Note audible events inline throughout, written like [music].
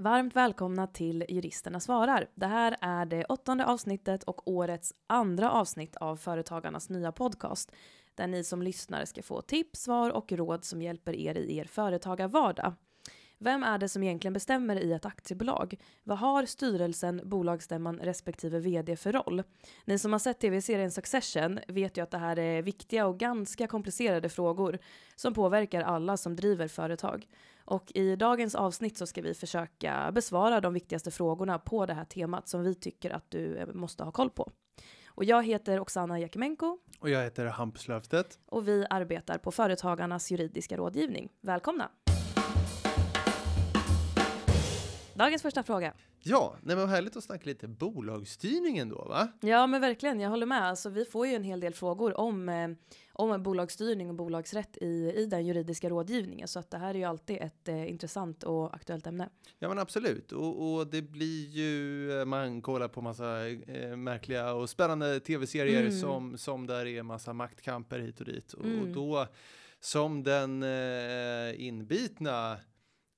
Varmt välkomna till Juristerna svarar. Det här är det åttonde avsnittet och årets andra avsnitt av Företagarnas nya podcast, där ni som lyssnare ska få tips, svar och råd som hjälper er i er företagarvardag. Vem är det som egentligen bestämmer i ett aktiebolag? Vad har styrelsen, bolagsstämman respektive vd för roll? Ni som har sett tv-serien Succession vet ju att det här är viktiga och ganska komplicerade frågor som påverkar alla som driver företag. Och i dagens avsnitt så ska vi försöka besvara de viktigaste frågorna på det här temat som vi tycker att du måste ha koll på. Och jag heter Oksana Jakimenko. Och jag heter Hampus Löfstedt. Och vi arbetar på Företagarnas juridiska rådgivning. Välkomna! Dagens första fråga. Ja, nej men vad härligt att snacka lite bolagsstyrning ändå va? Ja men verkligen, jag håller med. Alltså, vi får ju en hel del frågor om, eh, om bolagsstyrning och bolagsrätt i, i den juridiska rådgivningen. Så att det här är ju alltid ett eh, intressant och aktuellt ämne. Ja men absolut, och, och det blir ju, eh, man kollar på massa eh, märkliga och spännande tv-serier mm. som, som där är massa maktkamper hit och dit. Och, mm. och då som den eh, inbitna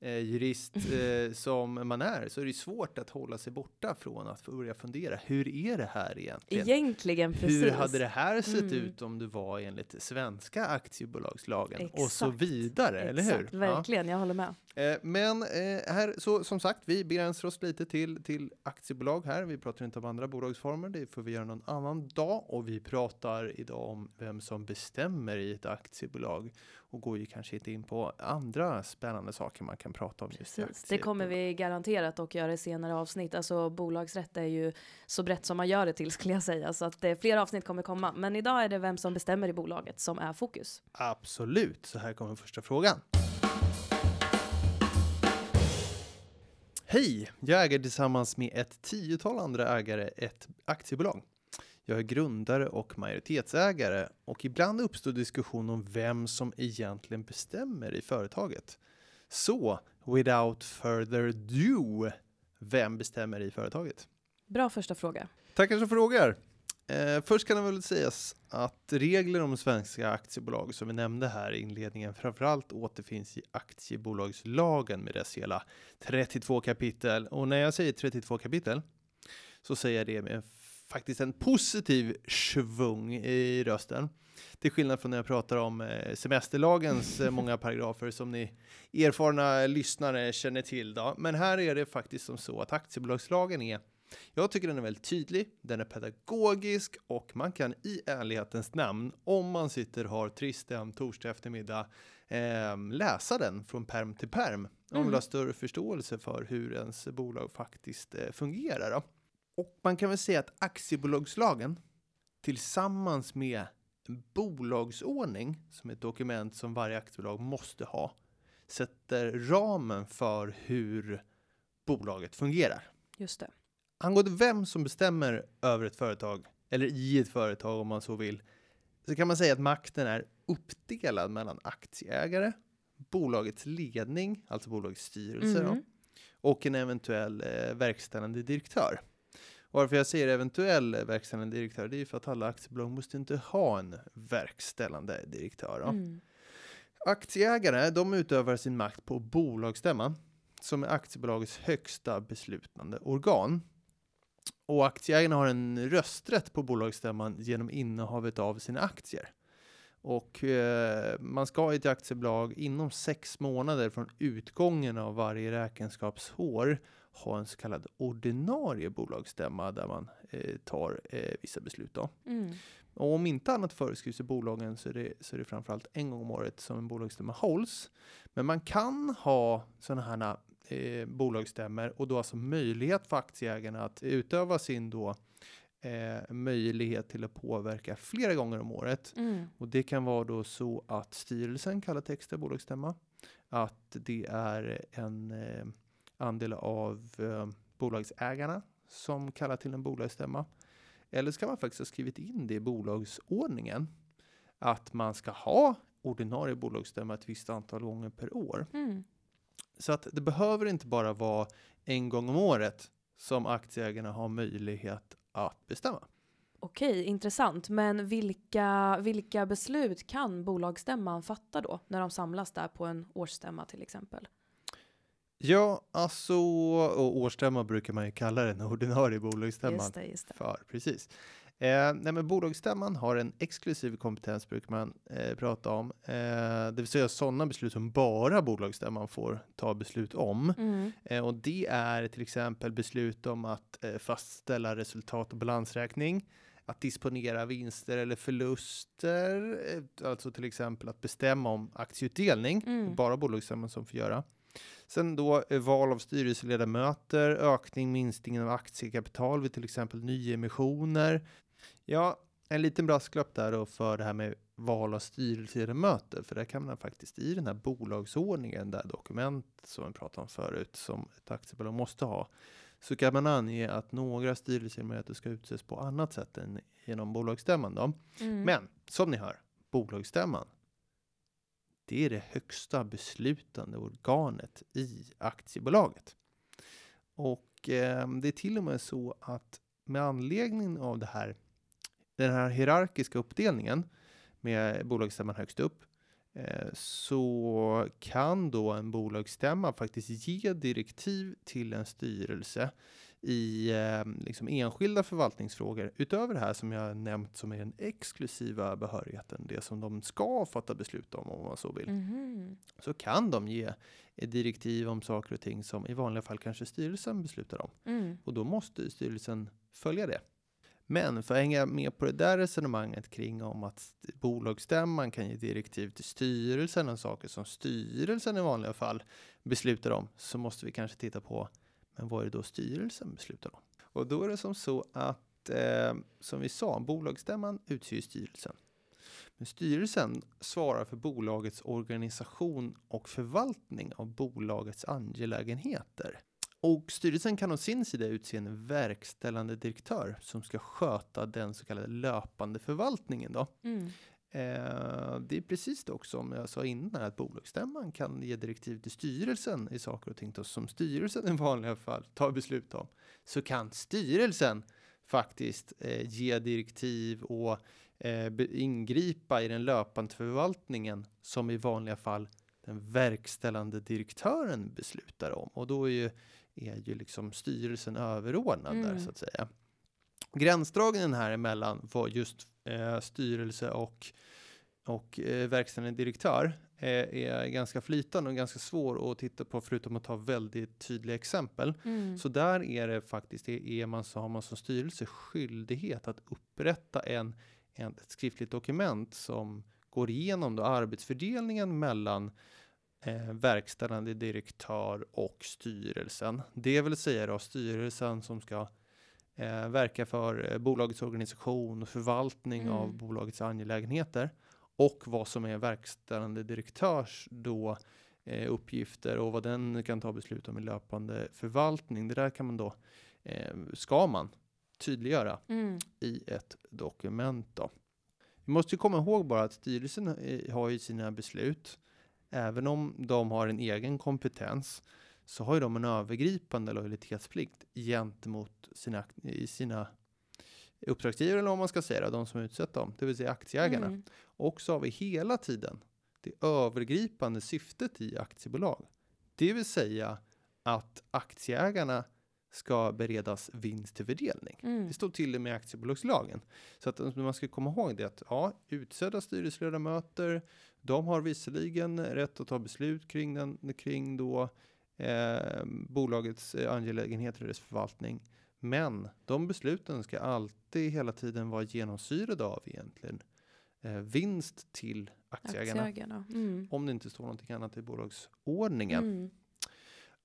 eh, jurist [laughs] eh, som man är så är det svårt att hålla sig borta från att börja fundera. Hur är det här egentligen? Egentligen, precis. Hur hade det här sett mm. ut om det var enligt svenska aktiebolagslagen Exakt. och så vidare, Exakt. eller hur? Verkligen, ja. jag håller med. Eh, men eh, här, så som sagt, vi begränsar oss lite till, till aktiebolag här. Vi pratar inte om andra bolagsformer, det får vi göra någon annan dag. Och vi pratar idag om vem som bestämmer i ett aktiebolag och går ju kanske inte in på andra spännande saker man kan prata om. Precis, just det kommer vi garanterat att göra i senare avsnitt. Alltså bolagsrätt är ju så brett som man gör det till skulle jag säga, så att eh, fler avsnitt kommer komma. Men idag är det vem som bestämmer i bolaget som är fokus. Absolut, så här kommer första frågan. Hej! Jag äger tillsammans med ett tiotal andra ägare ett aktiebolag. Jag är grundare och majoritetsägare och ibland uppstår diskussion om vem som egentligen bestämmer i företaget. Så, without further ado, vem bestämmer i företaget? Bra första fråga. Tackar som frågar. Eh, först kan det väl sägas att regler om svenska aktiebolag som vi nämnde här i inledningen framförallt återfinns i aktiebolagslagen med dess hela 32 kapitel. Och när jag säger 32 kapitel så säger jag det med faktiskt en positiv svung i rösten. Till skillnad från när jag pratar om eh, semesterlagens eh, många [laughs] paragrafer som ni erfarna lyssnare känner till. Då. Men här är det faktiskt som så att aktiebolagslagen är jag tycker den är väldigt tydlig, den är pedagogisk och man kan i ärlighetens namn, om man sitter och har trist en torsdag eftermiddag, eh, läsa den från perm till perm. Om man vill mm. ha större förståelse för hur ens bolag faktiskt eh, fungerar. Då. Och man kan väl säga att aktiebolagslagen tillsammans med en bolagsordning, som är ett dokument som varje aktiebolag måste ha, sätter ramen för hur bolaget fungerar. Just det. Angående vem som bestämmer över ett företag, eller i ett företag om man så vill, så kan man säga att makten är uppdelad mellan aktieägare, bolagets ledning, alltså bolagets styrelse, mm. då, och en eventuell eh, verkställande direktör. Varför jag säger eventuell verkställande direktör, det är för att alla aktiebolag måste inte ha en verkställande direktör. Mm. Aktieägare, de utövar sin makt på bolagsstämman, som är aktiebolagets högsta beslutande organ. Och aktieägarna har en rösträtt på bolagsstämman genom innehavet av sina aktier. Och eh, man ska i ett aktiebolag inom sex månader från utgången av varje räkenskapsår ha en så kallad ordinarie bolagsstämma där man eh, tar eh, vissa beslut. Då. Mm. Och om inte annat föreskrivs i bolagen så är, det, så är det framförallt en gång om året som en bolagsstämma hålls. Men man kan ha sådana här eh, bolagsstämmer och då alltså möjlighet för aktieägarna att utöva sin då eh, möjlighet till att påverka flera gånger om året. Mm. Och det kan vara då så att styrelsen kallar till extra bolagsstämma, att det är en eh, andel av eh, bolagsägarna som kallar till en bolagsstämma. Eller ska man faktiskt ha skrivit in det i bolagsordningen att man ska ha ordinarie bolagsstämma ett visst antal gånger per år. Mm. Så att det behöver inte bara vara en gång om året som aktieägarna har möjlighet att bestämma. Okej, intressant. Men vilka, vilka beslut kan bolagsstämman fatta då när de samlas där på en årsstämma till exempel? Ja, alltså, och årsstämma brukar man ju kalla den [laughs] ordinarie bolagsstämman Just det, just det. för. Precis. Eh, nej, men bolagsstämman har en exklusiv kompetens, brukar man eh, prata om. Eh, det vill säga sådana beslut som bara bolagsstämman får ta beslut om. Mm. Eh, och det är till exempel beslut om att eh, fastställa resultat och balansräkning, att disponera vinster eller förluster, eh, alltså till exempel att bestämma om aktieutdelning, Mm. bara bolagsstämman som får göra. Sen då eh, val av styrelseledamöter, ökning, minskning av aktiekapital vid till exempel nyemissioner. Ja, en liten brasklapp där då för det här med val av styrelseledamöter, för där kan man faktiskt i den här bolagsordningen, där dokument som vi pratade om förut, som ett aktiebolag måste ha, så kan man ange att några styrelseledamöter ska utses på annat sätt än genom bolagsstämman. Då. Mm. Men som ni hör, bolagsstämman, det är det högsta beslutande organet i aktiebolaget. Och eh, det är till och med så att med anledning av det här, den här hierarkiska uppdelningen med bolagsstämman högst upp, eh, så kan då en bolagsstämma faktiskt ge direktiv till en styrelse i eh, liksom enskilda förvaltningsfrågor utöver det här som jag nämnt som är den exklusiva behörigheten, det som de ska fatta beslut om om man så vill, Mhm. så kan de ge ett direktiv om saker och ting som i vanliga fall kanske styrelsen beslutar om. Mm. Och då måste styrelsen följa det. Men för att hänga med på det där resonemanget kring om att st- bolagsstämman kan ge direktiv till styrelsen om saker som styrelsen i vanliga fall beslutar om, så måste vi kanske titta på, men vad är det då styrelsen beslutar om? Och då är det som så att, eh, som vi sa, bolagsstämman utser styrelsen. Men styrelsen svarar för bolagets organisation och förvaltning av bolagets angelägenheter. Och styrelsen kan å sin sida utse en verkställande direktör som ska sköta den så kallade löpande förvaltningen. Då. Mm. Eh, det är precis det också som jag sa innan, att bolagsstämman kan ge direktiv till styrelsen i saker och ting då, som styrelsen i vanliga fall tar beslut om. Så kan styrelsen faktiskt eh, ge direktiv och eh, ingripa i den löpande förvaltningen som i vanliga fall den verkställande direktören beslutar om. Och då är ju, är ju liksom styrelsen överordnad där Mm. så att säga. Gränsdragningen här emellan var just eh, styrelse och, och eh, verkställande direktör eh, är ganska flytande och ganska svår att titta på förutom att ta väldigt tydliga exempel. Mm. Så där är det faktiskt, är man, så har man som styrelse skyldighet att upprätta en, en, ett skriftligt dokument som går igenom då arbetsfördelningen mellan eh, verkställande direktör och styrelsen. Det vill säga då styrelsen som ska eh, verka för eh, bolagets organisation och förvaltning Mm. av bolagets angelägenheter och vad som är verkställande direktörs då eh, uppgifter och vad den kan ta beslut om i löpande förvaltning. Det där kan man då, eh, ska man tydliggöra Mm. i ett dokument. Då. Vi måste ju komma ihåg bara att styrelsen eh, har ju sina beslut, även om de har en egen kompetens, så har ju de en övergripande lojalitetsplikt gentemot sina, i sina uppdragsgivare, eller vad man ska säga, de som utsett dem, det vill säga aktieägarna. Mm. Och så har vi hela tiden det övergripande syftet i aktiebolag. Det vill säga att aktieägarna ska beredas vinst till fördelning. Mm. Det står till och med i aktiebolagslagen. Så att man ska komma ihåg det att ja, utsedda styrelseledamöter, de har visserligen rätt att ta beslut kring, den, kring då, eh, bolagets eh, angelägenheter och dess förvaltning. Men de besluten ska alltid hela tiden vara genomsyrade av egentligen eh, vinst till aktieägarna. Aktieägarna. Mm. Om det inte står någonting annat i bolagsordningen. Mm.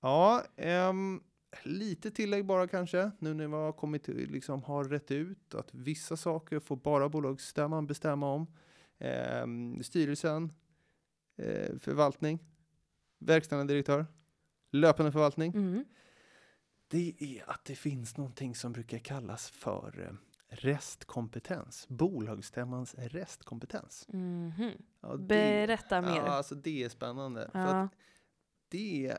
Ja, ehm, lite tillägg bara kanske. Nu när vi har kommit till, liksom har rätt ut att vissa saker får bara bolagsstämman bestämma om. Ehm, styrelsen, eh, förvaltning, verkställande direktör, löpande förvaltning. Mm. Det är att det finns någonting som brukar kallas för eh, restkompetens. Bolagsstämmans restkompetens. Mhm. Ja, det, Berätta mer. ja, alltså det är spännande. För Ja. att det är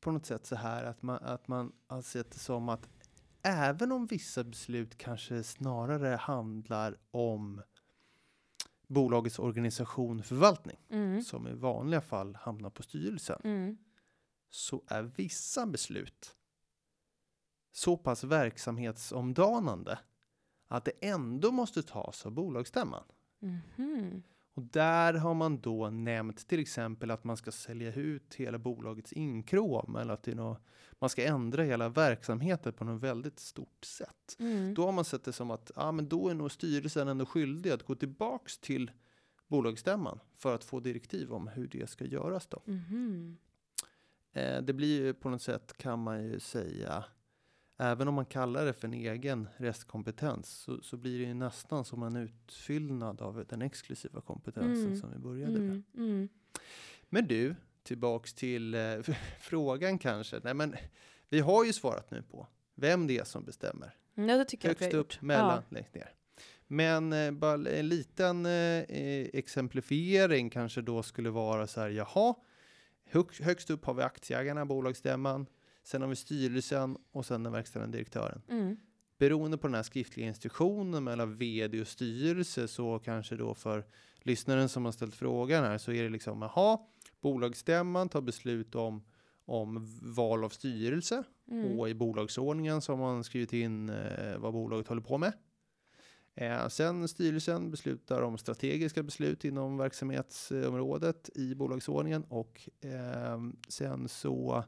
på något sätt så här att man, att man har sett det som att även om vissa beslut kanske snarare handlar om bolagets organisation och förvaltning, Mm. som i vanliga fall hamnar på styrelsen, Mm. Så är vissa beslut så pass verksamhetsomdanande att det ändå måste tas av bolagsstämman. Mhm. Och där har man då nämnt till exempel att man ska sälja ut hela bolagets inkråm eller att det är nå- man ska ändra hela verksamheten på något väldigt stort sätt. Mm. Då har man sett det som att ja, men då är nog styrelsen ändå skyldig att gå tillbaks till bolagsstämman för att få direktiv om hur det ska göras då. Mhm. Eh, det blir ju på något sätt kan man ju säga Även om man kallar det för en egen restkompetens så, så blir det ju nästan som en utfyllnad av den exklusiva kompetensen Mm. som vi började med. Mm. Mm. Men du, tillbaks till eh, [laughs] frågan kanske. Nej, men vi har ju svarat nu på vem det är som bestämmer. Ja, det tycker jag Högst har upp, gjort. mellan, längst ner. Men eh, bara en liten eh, eh, exemplifiering kanske då skulle vara så här, jaha, högst upp har vi aktieägarna, bolagsstämman, sen har vi styrelsen och sen den verkställande direktören. Mm. Beroende på den här skriftliga instruktionen mellan vd och styrelse så kanske då för lyssnaren som har ställt frågan här så är det liksom, jaha, bolagsstämman tar beslut om om val av styrelse Mm. och i bolagsordningen så har man skrivit in eh, vad bolaget håller på med. Eh, sen styrelsen beslutar om strategiska beslut inom verksamhetsområdet i bolagsordningen och ehm, sen så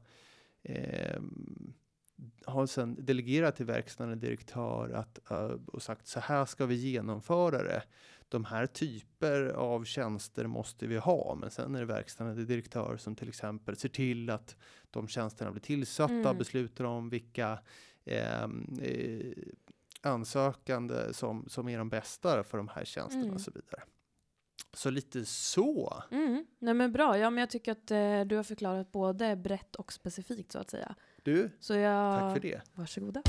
ehm, har sen delegerat till verkställande direktör att, eh, och sagt så här ska vi genomföra det. De här typer av tjänster måste vi ha, men sen är det verkställande direktör som till exempel ser till att de tjänsterna blir tillsatta, Mm. beslutar om vilka ehm, eh, ansökande som, som är de bästa för de här tjänsterna Mm. och så vidare. Så lite så. Mm. Nej men bra, ja men jag tycker att eh, du har förklarat både brett och specifikt så att säga. Du, Så jag... tack för det. Varsågoda.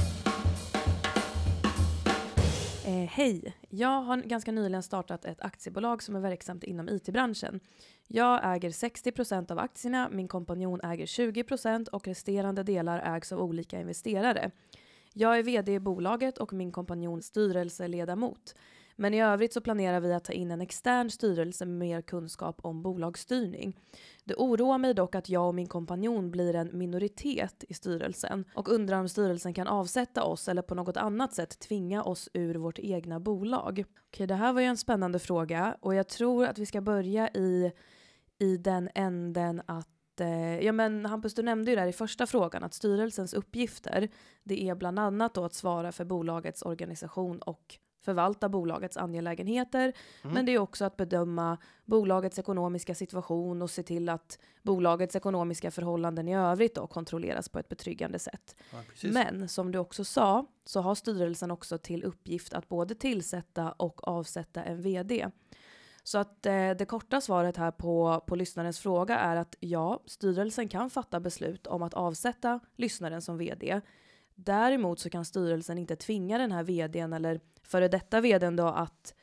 Eh, Hej! Jag har ganska nyligen startat ett aktiebolag som är verksamt inom IT-branschen. Jag äger 60% av aktierna, min kompanjon äger 20% och resterande delar ägs av olika investerare. Jag är VD i bolaget och min kompanjon styrelseledamot. Men i övrigt så planerar vi att ta in en extern styrelse med mer kunskap om bolagsstyrning. Det oroar mig dock att jag och min kompanjon blir en minoritet i styrelsen och undrar om styrelsen kan avsätta oss eller på något annat sätt tvinga oss ur vårt egna bolag. Okej, det här var ju en spännande fråga och jag tror att vi ska börja i, i den änden att eh, Ja men Hampus, du nämnde ju där i första frågan att styrelsens uppgifter det är bland annat då att svara för bolagets organisation och förvalta bolagets angelägenheter. Mm. Men det är också att bedöma bolagets ekonomiska situation och se till att bolagets ekonomiska förhållanden i övrigt då kontrolleras på ett betryggande sätt. Ja. Men som du också sa så har styrelsen också till uppgift att både tillsätta och avsätta en vd. Så att eh, det korta svaret här på, på lyssnarens fråga är att ja, styrelsen kan fatta beslut om att avsätta lyssnaren som vd. Däremot så kan styrelsen inte tvinga den här vdn eller före detta vdn då att,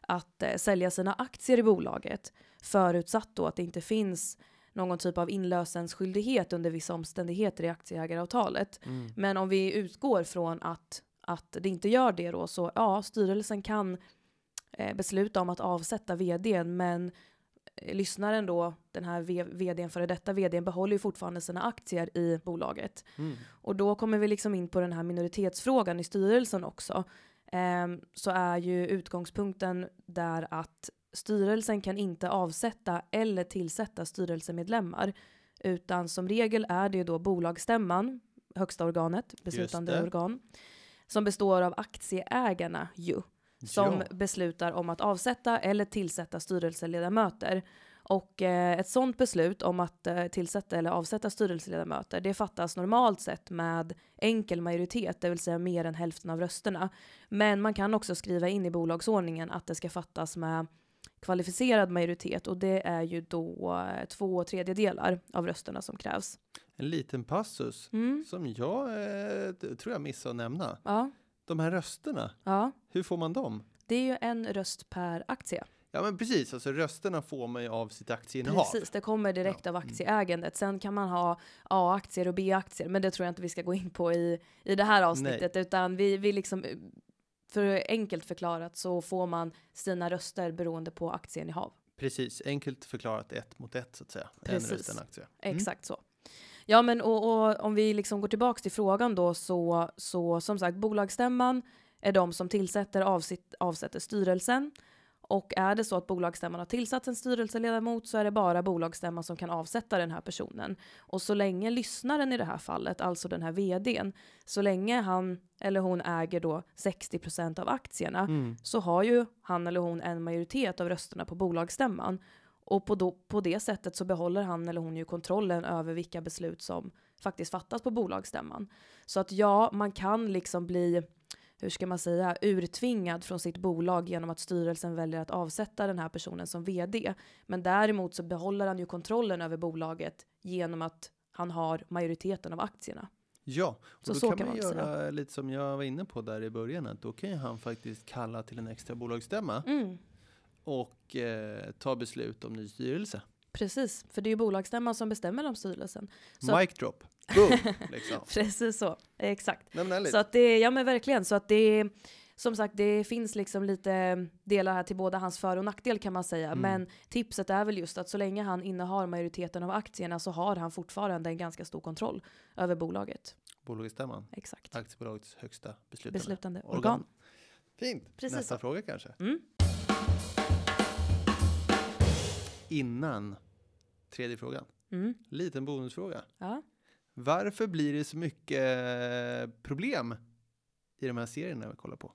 att eh, sälja sina aktier i bolaget förutsatt då att det inte finns någon typ av inlösensskyldighet under vissa omständigheter i aktieägaravtalet. Mm. Men om vi utgår från att, att det inte gör det då så ja, styrelsen kan besluta om att avsätta vdn men eh, lyssnaren då, den här vdn före detta vdn behåller ju fortfarande sina aktier i bolaget. Mm. Och då kommer vi liksom in på den här minoritetsfrågan i styrelsen också. Ehm, så är ju utgångspunkten där att styrelsen kan inte avsätta eller tillsätta styrelsemedlemmar. Utan som regel är det ju då bolagsstämman, högsta organet, beslutande organ, som består av aktieägarna ju som Ja. beslutar om att avsätta eller tillsätta styrelseledamöter. Och eh, ett sådant beslut om att eh, tillsätta eller avsätta styrelseledamöter, det fattas normalt sett med enkel majoritet, det vill säga mer än hälften av rösterna. Men man kan också skriva in i bolagsordningen att det ska fattas med kvalificerad majoritet och det är ju då eh, två tredjedelar av rösterna som krävs. En liten passus Mm. som jag eh, tror jag missade att nämna. Ja, De här rösterna, ja, hur får man dem? det är ju en röst per aktie. Ja men precis, alltså rösterna får man ju av sitt aktieinnehav. Precis, det kommer direkt av Mm. aktieägandet. Sen kan man ha A-aktier och B-aktier, men det tror jag inte vi ska gå in på i, i det här avsnittet, utan vi, vi liksom, för enkelt förklarat så får man sina röster beroende på aktieinnehav. Precis, enkelt förklarat ett mot ett så att säga. Precis. En röst, en aktie. Mm. Exakt så. Ja, men och, och om vi liksom går tillbaks till frågan då så, så som sagt bolagsstämman är de som tillsätter avsitt, avsätter styrelsen. Och är det så att bolagsstämman har tillsatt en styrelseledamot så är det bara bolagsstämman som kan avsätta den här personen. Och så länge lyssnaren i det här fallet, alltså den här vdn, så länge han eller hon äger då 60% av aktierna Mm. så har ju han eller hon en majoritet av rösterna på bolagsstämman. Och på, då, på det sättet så behåller han eller hon ju kontrollen över vilka beslut som faktiskt fattas på bolagsstämman. Så att ja, man kan liksom bli, hur ska man säga, urtvingad från sitt bolag genom att styrelsen väljer att avsätta den här personen som vd. Men däremot så behåller han ju kontrollen över bolaget genom att han har majoriteten av aktierna. Ja, och Så då så kan kan man man säga. göra lite som jag var inne på där i början, att då kan ju han faktiskt kalla till en extra bolagsstämma Mm. Och eh, ta beslut om ny styrelse. Precis, för det är ju bolagsstämman som bestämmer om styrelsen. Så- Mic drop. Boom! [laughs] liksom. Precis så, exakt. Så att det, ja men verkligen, så att det som sagt, det finns liksom lite delar här till både hans för och nackdel kan man säga. Mm. Men tipset är väl just att så länge han innehar majoriteten av aktierna så har han fortfarande en ganska stor kontroll över bolaget. Bolagsstämman, Exakt. aktiebolagets högsta beslutande, Beslutande organ. organ. Fint. Precis Nästa fråga kanske. Mm. Innan tredje frågan. Mm. Liten bonusfråga. Ja. Varför blir det så mycket eh, problem i de här serierna vi kollar på?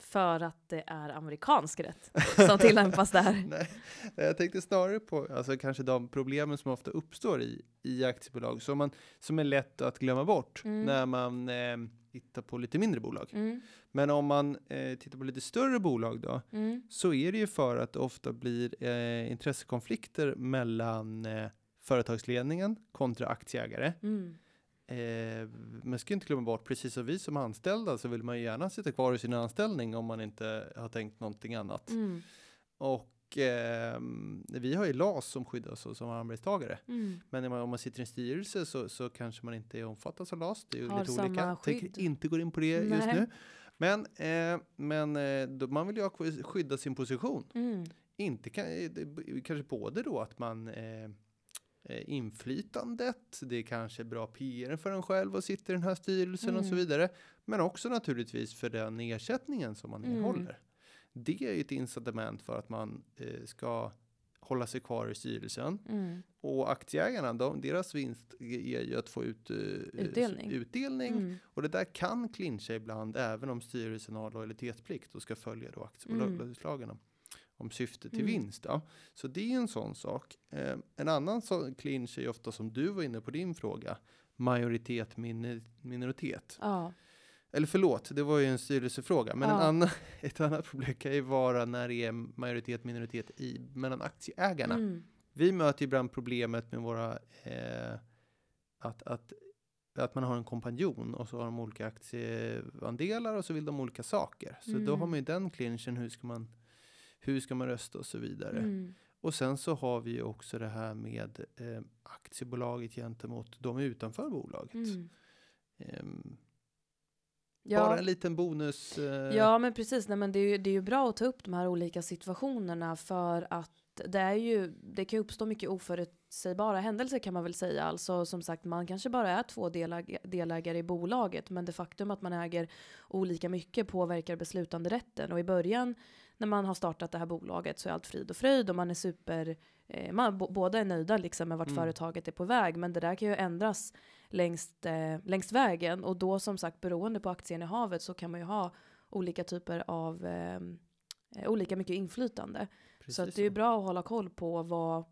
För att det är amerikansk rätt som tillämpas där. [laughs] Nej, jag tänkte snarare på alltså, kanske de problemen som ofta uppstår i, i aktiebolag som, man, som är lätt att glömma bort Mm. när man eh, tittar på lite mindre bolag. Mm. Men om man eh, tittar på lite större bolag då, Mm. så är det ju för att det ofta blir eh, intressekonflikter mellan eh, företagsledningen kontra aktieägare. Mm. Eh, man ska inte glömma bort, precis som vi som anställda så vill man ju gärna sitta kvar i sin anställning om man inte har tänkt någonting annat. Mm. Och eh, vi har ju LAS som skyddar oss som arbetstagare. Mm. Men man, om man sitter i en styrelse så, så kanske man inte omfattas av LAS. Det är ju Har lite olika. skydd. Tänker inte gå in på det just Nej. nu. Men, eh, men eh, då, man vill ju skydda sin position. Mm. Inte kan, eh, det- kanske både då att man eh, eh, inflytandet, det är kanske bra PR för en själv att sitta i den här styrelsen och så Mm. vidare. Men också naturligtvis för den ersättningen som man Mm. erhåller. Det är ju ett incitament för att man eh, ska hålla sig kvar i styrelsen. Mm. Och aktieägarna, de, deras vinst är ju att få ut eh, Utdelning. utdelning. Mm. Och det där kan clincha ibland även om styrelsen har lojalitetsplikt och ska följa då aktiebolagslagen om, om syfte till Mm. vinst. Då. Så det är en sån sak. Eh, en annan sån clinch är ju ofta som du var inne på din fråga, majoritet min, minoritet. Ja. Eller förlåt, det var ju en styrelsefråga. Men en Ja. annan, [laughs] ett annat problem kan ju vara när det är majoritet minoritet i, mellan aktieägarna. Mm. Vi möter ibland problemet med våra eh, att, att, att man har en kompanjon och så har de olika aktieandelar och så vill de olika saker. Så då har Mm. man ju den clinchen, hur ska man, hur ska man rösta och så vidare. Mm. Och sen så har vi ju också det här med eh, aktiebolaget gentemot de utanför bolaget. Mm. Ja. Bara en liten bonus. Eh, Ja men precis, Nej, men det, är ju, det är ju bra att ta upp de här olika situationerna för att det är ju, det kan uppstå mycket oförutsägbara händelser kan man väl säga. Alltså som sagt, man kanske bara är två deläg delägare i bolaget, men det faktum att man äger olika mycket påverkar beslutanderätten. Och i början när man har startat det här bolaget så är allt frid och fröjd och man är super, eh, man båda är nöjda liksom med vart Mm. företaget är på väg, men det där kan ju ändras längs, eh, längs vägen och då som sagt beroende på aktieinnehavet så kan man ju ha olika typer av eh, olika mycket inflytande. precis så det är ju bra att hålla koll på vad,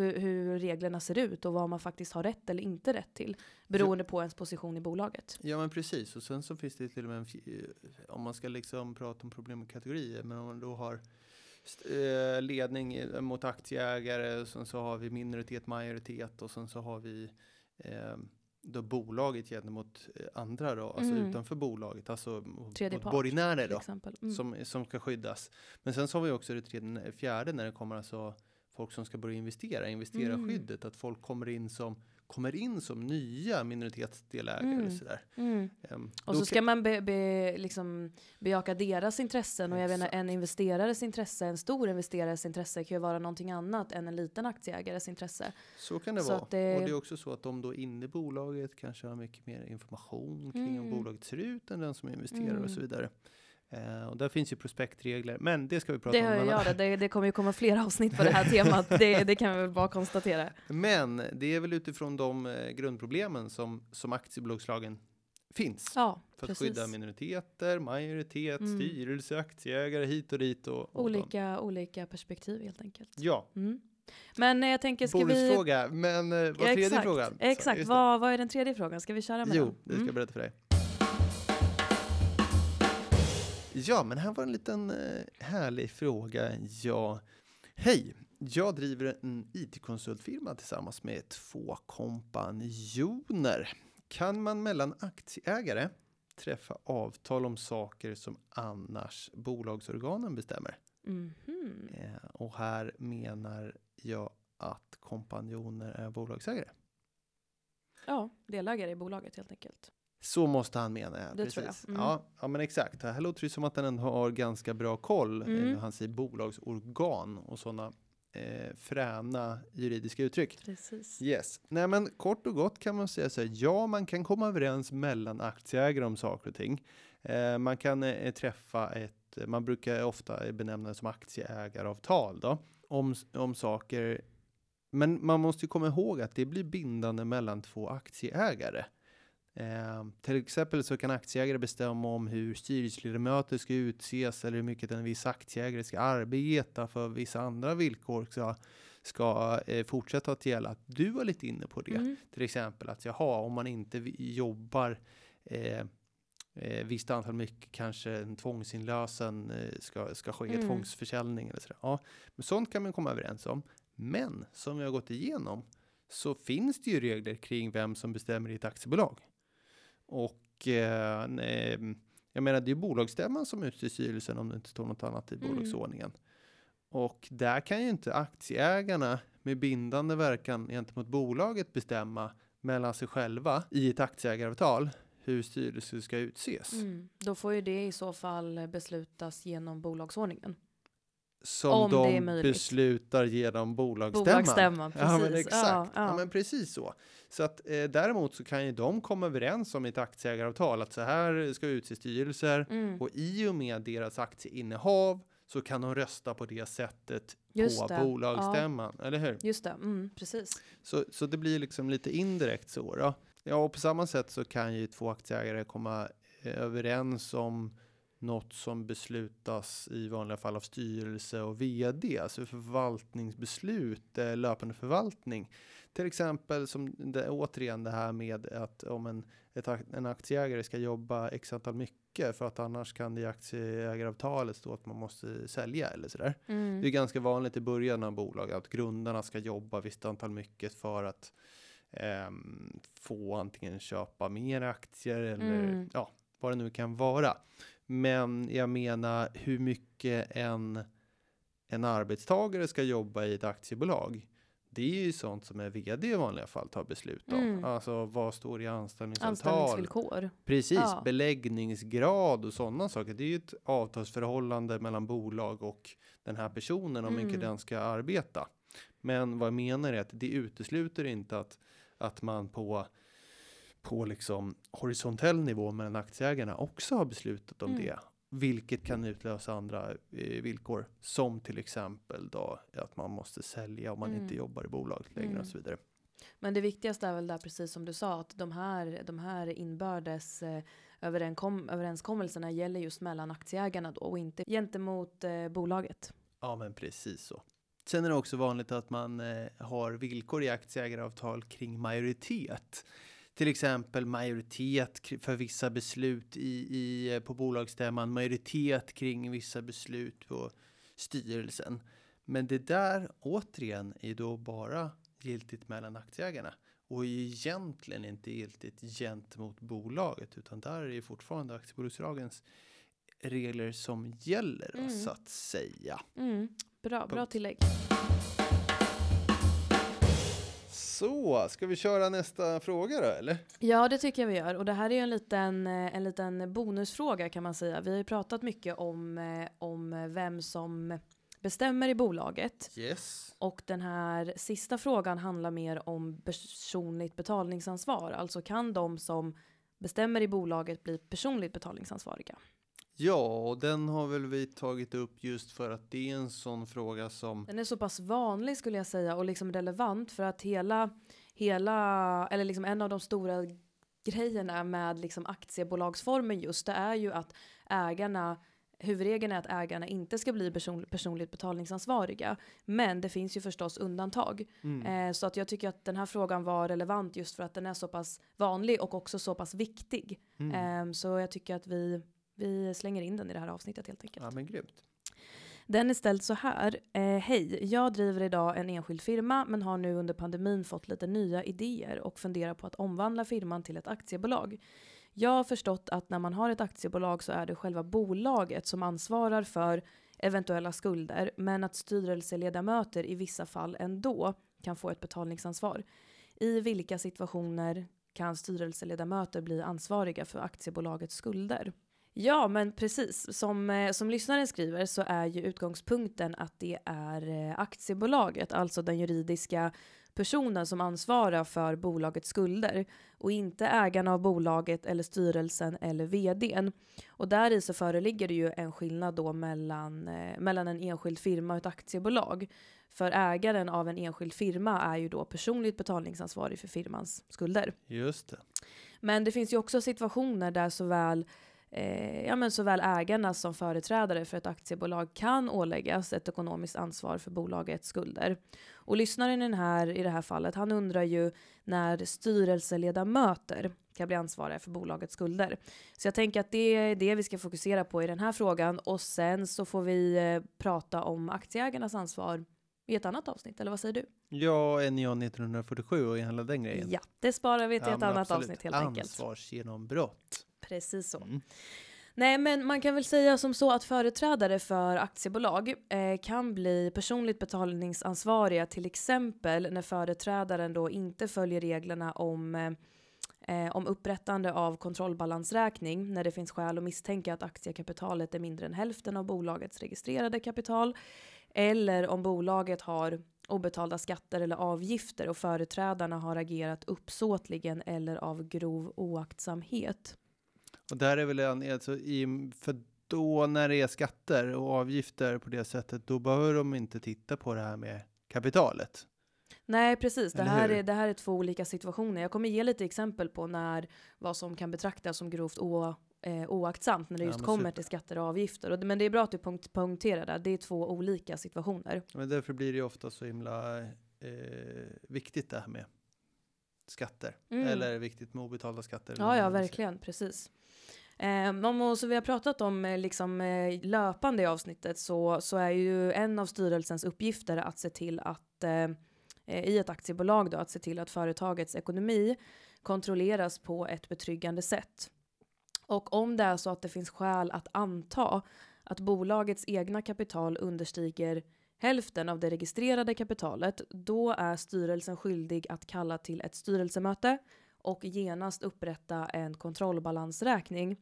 hur, hur reglerna ser ut och vad man faktiskt har rätt eller inte rätt till beroende på ens position i bolaget. Ja men precis och sen så finns det till och med en, eh, om man ska liksom prata om problem med kategorier men om man då har eh, ledning eh, mot aktieägare och sen så har vi minoritet majoritet och sen så har vi eh, då bolaget gentemot andra då, alltså Mm. utanför bolaget, alltså Tredje mot part, borgenärer då. Mm. som, som ska skyddas. Men sen så har vi också det tredje, fjärde när det kommer alltså folk som ska börja investera, investerarskyddet, att folk kommer in som kommer in som nya minoritetsdelägare Mm. sådär. Mm. Ehm, Och så ska man be, be, liksom bejaka deras intressen och jag menar Exakt. en investerares intresse, en stor investerares intresse kan ju vara någonting annat än en liten aktieägares intresse. Så kan det Så vara. det- Och det är också så att de då inne i bolaget kanske har mycket mer information kring hur Mm. bolaget ser ut än den som investerar Mm. och så vidare. Eh, och där finns ju prospektregler, men det ska vi prata Det om. jag det. det, det kommer ju komma flera avsnitt på det här [laughs] temat, det, det kan vi väl bara konstatera. Men det är väl utifrån de eh, grundproblemen som, som aktiebolagslagen finns. Ja, för att precis. skydda minoriteter, majoritet, Mm. styrelse, aktieägare hit och dit. Och, och Olika, olika perspektiv helt enkelt. Ja, Mm. Men jag tänker, ska vi... bonusfråga. Men eh, vad tredje frågan? Exakt, vad, vad är den tredje frågan? Ska vi köra med Jo, den? det ska jag Mm. berätta för dig. Ja, men här var en liten eh, härlig fråga. Ja, hej. Jag driver en IT-konsultfirma tillsammans med två kompanjoner. Kan man mellan aktieägare träffa avtal om saker som annars bolagsorganen bestämmer? Mhm. Eh, och här menar jag att kompanjoner är bolagsägare. Ja, delägare i bolaget helt enkelt. Så måste han mena, ja. Det precis. Mm. Ja, ja, men exakt. Här låter det som att han ändå har ganska bra koll. Mm. Mm. Han säger bolagsorgan och sådana eh, fräna juridiska uttryck. Precis. Yes. Nej, men kort och gott kan man säga så här. Ja, man kan komma överens mellan aktieägare om saker och ting. Eh, man kan eh, träffa ett, man brukar ofta benämna det som aktieägaravtal då, om, om saker. Men man måste ju komma ihåg att det blir bindande mellan två aktieägare. Eh, till exempel så kan aktieägare bestämma om hur styrelseledamöter ska utses eller hur mycket en viss aktieägare ska arbeta för vissa andra villkor ska, ska eh, fortsätta att gälla. Du var lite inne på det. Mm. Till exempel att jaha, om man inte jobbar eh, eh, visst antal mycket, kanske en tvångsinlösen eh, ska, ska ske, Mm. tvångsförsäljning eller sådär. Ja, men sånt kan man komma överens om. Men som vi har gått igenom så finns det ju regler kring vem som bestämmer i ett aktiebolag. Och eh, jag menar, det är bolagsstämman som utser styrelsen om det inte står något annat i Mm. bolagsordningen. Och där kan ju inte aktieägarna med bindande verkan gentemot bolaget bestämma mellan sig själva i ett aktieägaravtal hur styrelser ska utses. Mm. Då får ju det i så fall beslutas genom bolagsordningen. Som Om de beslutar genom bolagsstämman. Bolagsstämman, Ja men precis. exakt. Ja, Ja, ja. men precis så. Så att eh, däremot så kan ju de komma överens om ett aktieägaravtal att så här ska utse styrelser Mm. och i och med deras aktieinnehav så kan de rösta på det sättet Just på det. bolagsstämman, eller hur? Just det, mm, precis. Så, så det blir liksom lite indirekt så då. Ja, och på samma sätt så kan ju två aktieägare komma eh, överens om något som beslutas i vanliga fall av styrelse och vd, alltså förvaltningsbeslut, eh, löpande förvaltning. Till exempel som det, återigen det här med att om en, ett, en aktieägare ska jobba x antal mycket för att annars kan det i aktieägaravtalet stå att man måste sälja eller sådär. Mm. Det är ganska vanligt i början av bolag att grundarna ska jobba visst antal mycket för att ehm, få antingen köpa mer aktier eller Mm. ja, vad det nu kan vara. Men jag menar hur mycket en, en arbetstagare ska jobba i ett aktiebolag. Det är ju sånt som en vd i vanliga fall tar beslut om. Mm. Alltså vad står i anställningsavtal? Anställningsvillkor. Precis, Ja. beläggningsgrad och sådana saker. Det är ju ett avtalsförhållande mellan bolag och den här personen om mycket Mm. den ska arbeta. Men vad jag menar är att det utesluter inte att, att man på, på liksom horisontell nivå mellan aktieägarna också har beslutat om Mm. det. Vilket kan utlösa andra eh, villkor. Som till exempel då att man måste sälja om man Mm. inte jobbar i bolaget längre Mm. och så vidare. Men det viktigaste är väl där, precis som du sa, att de här, de här inbördes eh, överenkom, överenskommelserna gäller just mellan aktieägarna då och inte gentemot eh, bolaget. Ja, men precis så. Sen är det också vanligt att man eh, har villkor i aktieägaravtal kring majoritet. Till exempel majoritet för vissa beslut i, i, på bolagsstämman, majoritet kring vissa beslut på styrelsen. Men det där återigen är då bara giltigt mellan aktieägarna och är egentligen inte giltigt gentemot bolaget utan där är det fortfarande aktiebolagslagens regler som gäller Mm. så att säga. Mm, bra, bra Punkt. tillägg. Så, ska vi köra nästa fråga då eller? Ja, det tycker jag vi gör. Och det här är ju en liten, eh, en liten bonusfråga kan man säga. Vi har ju pratat mycket om, eh, om vem som bestämmer i bolaget. Yes. Och den här sista frågan handlar mer om personligt betalningsansvar. Alltså kan de som bestämmer i bolaget bli personligt betalningsansvariga? Ja, och den har väl vi tagit upp just för att det är en sån fråga som Den är så pass vanlig skulle jag säga och liksom relevant för att hela, hela eller liksom en av de stora grejerna med liksom aktiebolagsformen just det är ju att ägarna Huvudregeln är att ägarna inte ska bli person, personligt betalningsansvariga. Men det finns ju förstås undantag. mm. Eh, så att jag tycker att den här frågan var relevant just för att den är så pass vanlig och också så pass viktig. Mm. Eh, så jag tycker att vi, vi slänger in den i det här avsnittet helt enkelt. Ja men grymt. Den är ställd så här. Eh, Hej, jag driver idag en enskild firma men har nu under pandemin fått lite nya idéer och funderar på att omvandla firman till ett aktiebolag. Jag har förstått att när man har ett aktiebolag så är det själva bolaget som ansvarar för eventuella skulder men att styrelseledamöter i vissa fall ändå kan få ett betalningsansvar. I vilka situationer kan styrelseledamöter bli ansvariga för aktiebolagets skulder? Ja, men precis. Som, eh, som lyssnaren skriver så är ju utgångspunkten att det är eh, aktiebolaget, alltså den juridiska personen som ansvarar för bolagets skulder och inte ägarna av bolaget eller styrelsen eller vdn. Och där i så föreligger det ju en skillnad då mellan, eh, mellan en enskild firma och ett aktiebolag. För ägaren av en enskild firma är ju då personligt betalningsansvarig för firmans skulder. Just det. Men det finns ju också situationer där såväl Eh, ja, men såväl ägarna som företrädare för ett aktiebolag kan åläggas ett ekonomiskt ansvar för bolagets skulder. Och lyssnaren i, den här, i det här fallet, han undrar ju när styrelseledamöter kan bli ansvariga för bolagets skulder. Så jag tänker att det är det vi ska fokusera på i den här frågan och sen så får vi eh, prata om aktieägarnas ansvar i ett annat avsnitt, eller vad säger du? Ja, NJA 1947 och hela den grejen. Ja, det sparar vi till Ja, ett annat absolut. avsnitt helt enkelt. Ansvarsgenombrott. Precis så. Mm. Nej, men man kan väl säga som så att företrädare för aktiebolag eh, kan bli personligt betalningsansvariga till exempel när företrädaren då inte följer reglerna om eh, eh, om upprättande av kontrollbalansräkning när det finns skäl att misstänka att aktiekapitalet är mindre än hälften av bolagets registrerade kapital eller om bolaget har obetalda skatter eller avgifter och företrädarna har agerat uppsåtligen eller av grov oaktsamhet. Och där är väl en, alltså, i, för då när det är skatter och avgifter på det sättet, då behöver de inte titta på det här med kapitalet. Nej, precis. Det här, är, det här är två olika situationer. Jag kommer ge lite exempel på när vad som kan betraktas som grovt o, eh, oaktsamt när det Ja, just men kommer super. till skatter och avgifter. Och, men det är bra att du punkt, poängterar det. Det är två olika situationer. Men därför blir det ju ofta så himla eh, viktigt det här med skatter. Mm. Eller viktigt med obetalda skatter. Ja, ja, verkligen. Precis. Ehm, om- och så vi har pratat om eh, liksom, eh, löpande i avsnittet så, så är ju en av styrelsens uppgifter att se till att eh, i ett aktiebolag då, att se till att företagets ekonomi kontrolleras på ett betryggande sätt. Och om det är så att det finns skäl att anta att bolagets egna kapital understiger hälften av det registrerade kapitalet, då är styrelsen skyldig att kalla till ett styrelsemöte och genast upprätta en kontrollbalansräkning.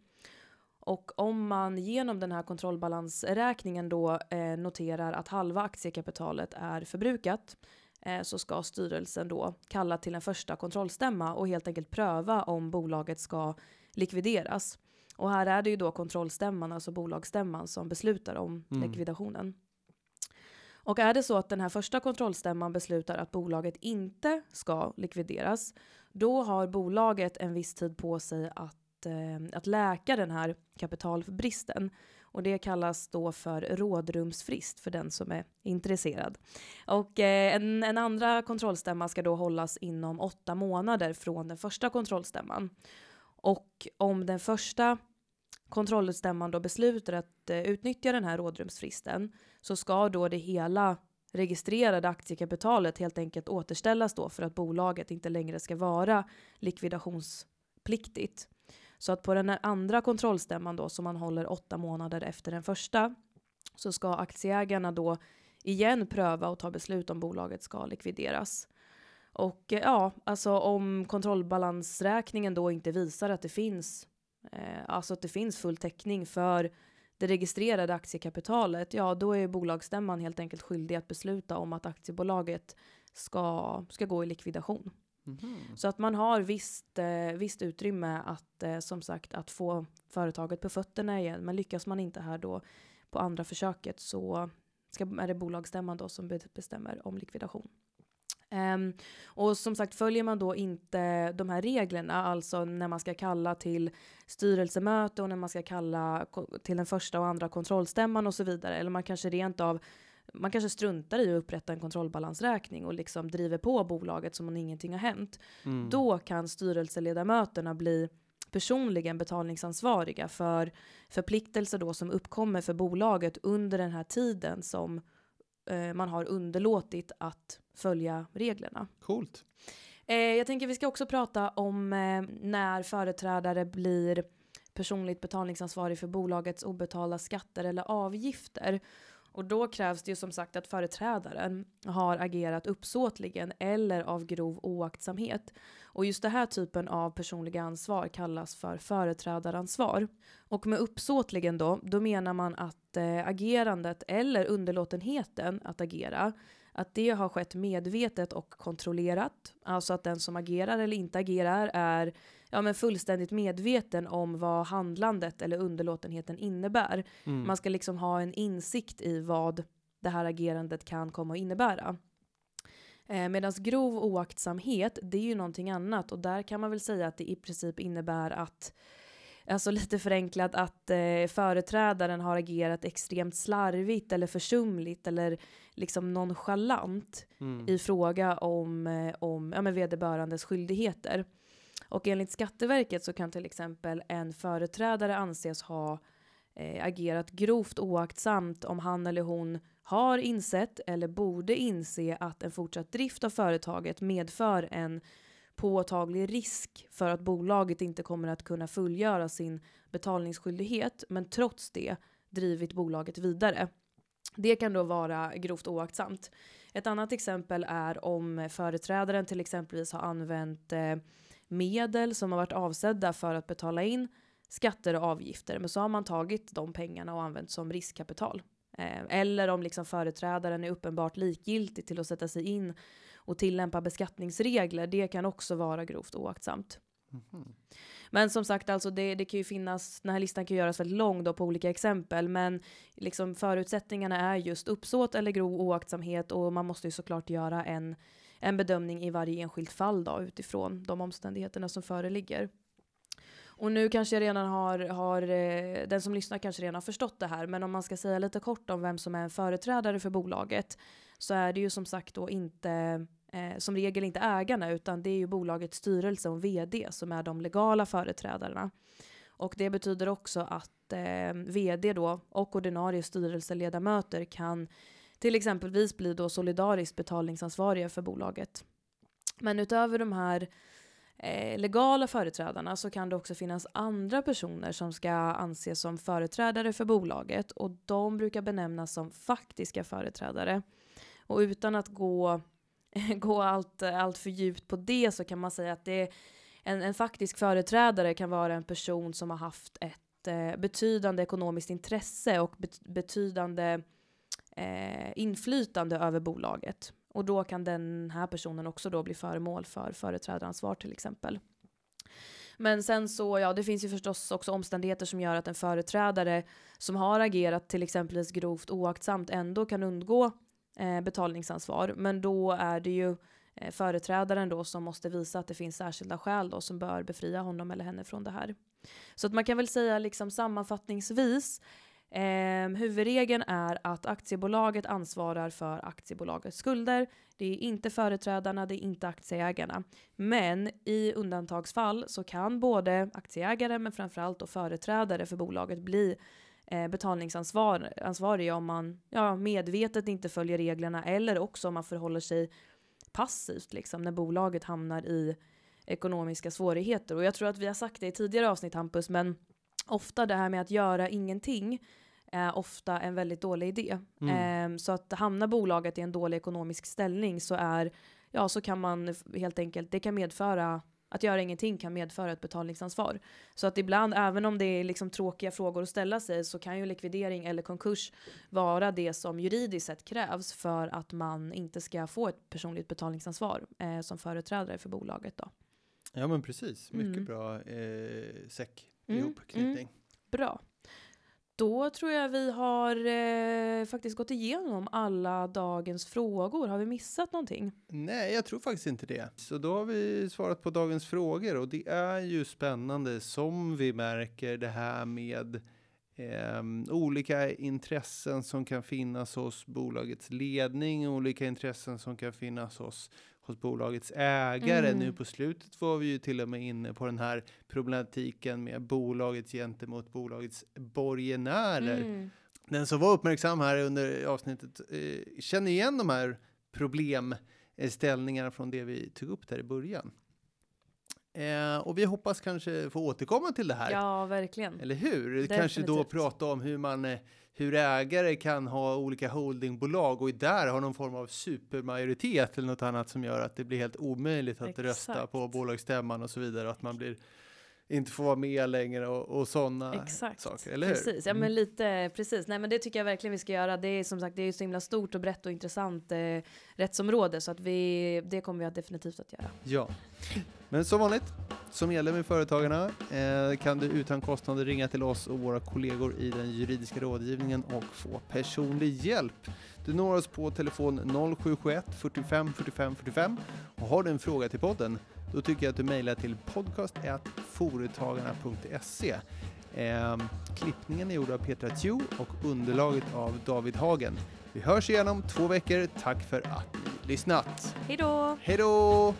Och om man genom den här kontrollbalansräkningen då eh, noterar att halva aktiekapitalet är förbrukat eh, så ska styrelsen då kalla till en första kontrollstämma och helt enkelt pröva om bolaget ska likvideras. Och här är det ju då kontrollstämman, alltså bolagsstämman, som beslutar om Mm. likvidationen. Och är det så att den här första kontrollstämman beslutar att bolaget inte ska likvideras, då har bolaget en viss tid på sig att, eh, att läka den här kapitalbristen. Och det kallas då för rådrumsfrist för den som är intresserad. Och eh, en, en andra kontrollstämma ska då hållas inom åtta månader från den första kontrollstämman. Och om den första kontrollstämman då beslutar att eh, utnyttja den här rådrumsfristen så ska då det hela registrerade aktiekapitalet helt enkelt återställas då för att bolaget inte längre ska vara likvidationspliktigt. Så att på den andra kontrollstämman då som man håller åtta månader efter den första så ska aktieägarna då igen pröva och ta beslut om bolaget ska likvideras. Och eh, ja, alltså om kontrollbalansräkningen då inte visar att det finns, eh, alltså att det finns full täckning för det registrerade aktiekapitalet, ja då är bolagsstämman helt enkelt skyldig att besluta om att aktiebolaget ska, ska gå i likvidation. Mhm. Så att man har visst, eh, visst utrymme att eh, som sagt att få företaget på fötterna igen. Men lyckas man inte här då på andra försöket så ska, är det bolagsstämman då som bestämmer om likvidation. Um, och som sagt följer man då inte de här reglerna, alltså när man ska kalla till styrelsemöte och när man ska kalla ko- till den första och andra kontrollstämman och så vidare. Eller man kanske rent av man kanske struntar i att upprätta en kontrollbalansräkning och liksom driver på bolaget som om ingenting har hänt. Mm. Då kan styrelseledamöterna bli personligen betalningsansvariga för förpliktelser då som uppkommer för bolaget under den här tiden som eh, man har underlåtit att följa reglerna. Coolt. Eh, jag tänker vi ska också prata om eh, när företrädare blir personligt betalningsansvarig för bolagets obetalda skatter eller avgifter. Och då krävs det ju som sagt att företrädaren har agerat uppsåtligen eller av grov oaktsamhet. Och just den här typen av personliga ansvar kallas för företrädaransvar. Och med uppsåtligen då, då menar man att eh, agerandet eller underlåtenheten att agera att det har skett medvetet och kontrollerat. Alltså att den som agerar eller inte agerar är ja, men fullständigt medveten om vad handlandet eller underlåtenheten innebär. Mm. Man ska liksom ha en insikt i vad det här agerandet kan komma att innebära. Eh, Medan grov oaktsamhet, det är ju någonting annat och där kan man väl säga att det i princip innebär att Alltså lite förenklat att eh, företrädaren har agerat extremt slarvigt eller försumligt eller liksom nonchalant Mm. i fråga om, eh, om ja, men vederbörandes skyldigheter. Och enligt Skatteverket så kan till exempel en företrädare anses ha eh, agerat grovt oaktsamt om han eller hon har insett eller borde inse att en fortsatt drift av företaget medför en påtaglig risk för att bolaget inte kommer att kunna fullgöra sin betalningsskyldighet men trots det drivit bolaget vidare. Det kan då vara grovt oaktsamt. Ett annat exempel är om företrädaren till exempelvis har använt eh, medel som har varit avsedda för att betala in skatter och avgifter, men så har man tagit de pengarna och använt som riskkapital. Eh, eller om liksom företrädaren är uppenbart likgiltig till att sätta sig in och tillämpa beskattningsregler, det kan också vara grovt oaktsamt. Mhm. Men som sagt, alltså det, det kan ju finnas, den här listan kan göras väldigt lång då på olika exempel, men liksom förutsättningarna är just uppsåt eller grov oaktsamhet och man måste ju såklart göra en, en bedömning i varje enskilt fall då utifrån de omständigheterna som föreligger. Och nu kanske jag redan har, har eh, den som lyssnar kanske redan har förstått det här, men om man ska säga lite kort om vem som är en företrädare för bolaget så är det ju som sagt då inte eh, som regel inte ägarna utan det är ju bolagets styrelse och vd som är de legala företrädarna. Och det betyder också att eh, vd då och ordinarie styrelseledamöter kan till exempelvis bli då solidariskt betalningsansvariga för bolaget. Men utöver de här eh, legala företrädarna så kan det också finnas andra personer som ska anses som företrädare för bolaget och de brukar benämnas som faktiska företrädare. Och utan att gå, [laughs] gå allt, allt för djupt på det så kan man säga att det en, en faktisk företrädare kan vara en person som har haft ett eh, betydande ekonomiskt intresse och bet, betydande eh, inflytande över bolaget. Och då kan den här personen också då bli föremål för företrädaransvar till exempel. Men sen så, ja det finns ju förstås också omständigheter som gör att en företrädare som har agerat till exempelvis grovt oaktsamt ändå kan undgå eh, betalningsansvar. Men då är det ju eh, företrädaren då som måste visa att det finns särskilda skäl då som bör befria honom eller henne från det här. Så att man kan väl säga liksom sammanfattningsvis Eh, huvudregeln är att aktiebolaget ansvarar för aktiebolagets skulder. Det är inte företrädarna, det är inte aktieägarna. Men i undantagsfall så kan både aktieägare men framförallt och företrädare för bolaget bli eh, betalningsansvariga om man ja, medvetet inte följer reglerna eller också om man förhåller sig passivt liksom, när bolaget hamnar i ekonomiska svårigheter. Och jag tror att vi har sagt det i tidigare avsnitt Hampus, men ofta det här med att göra ingenting är ofta en väldigt dålig idé. Mm. Ehm, så att hamnar bolaget i en dålig ekonomisk ställning så är ja, så kan man helt enkelt, det kan medföra att göra ingenting kan medföra ett betalningsansvar. Så att ibland, även om det är liksom tråkiga frågor att ställa sig, så kan ju likvidering eller konkurs vara det som juridiskt sett krävs för att man inte ska få ett personligt betalningsansvar eh, som företrädare för bolaget. Då. Ja men precis, mycket Mm. bra eh, säck Mm, ihopknytning. Bra. Då tror jag vi har eh, faktiskt gått igenom alla dagens frågor. Har vi missat någonting? Nej, jag tror faktiskt inte det. Så då har vi svarat på dagens frågor och det är ju spännande som vi märker det här med ehm, olika intressen som kan finnas hos bolagets ledning, olika intressen som kan finnas hos, hos bolagets ägare. Mm. Nu på slutet var vi ju till och med inne på den här problematiken med bolaget gentemot bolagets borgenärer. Mm. Den som var uppmärksam här under avsnittet eh, känner igen de här problemställningarna från det vi tog upp där i början. Eh, och vi hoppas kanske få återkomma till det här. Ja, verkligen. Eller hur? Kanske då Definitivt. prata om hur man eh, hur ägare kan ha olika holdingbolag och där har någon form av supermajoritet eller något annat som gör att det blir helt omöjligt att rösta Exakt. på bolagsstämman och så vidare och att man blir inte får vara med längre och, och sådana saker, eller hur? Precis, ja Mm. men lite precis. Nej men det tycker jag verkligen vi ska göra. Det är som sagt det är ju så himla stort och brett och intressant eh, rättsområde så att vi, det kommer vi att definitivt att göra. Ja, men som vanligt, som medlem i Företagarna eh, kan du utan kostnader ringa till oss och våra kollegor i den juridiska rådgivningen och få personlig hjälp. Du når oss på telefon 0771 45 45 45 och har du en fråga till podden då tycker jag att du mejlar till podcast.foretagarna.se. Eh, klippningen är gjord av Petra Tju och underlaget av David Hagen. Vi hörs igen om två veckor. Tack för att ni lyssnat. Hej då! Hej då!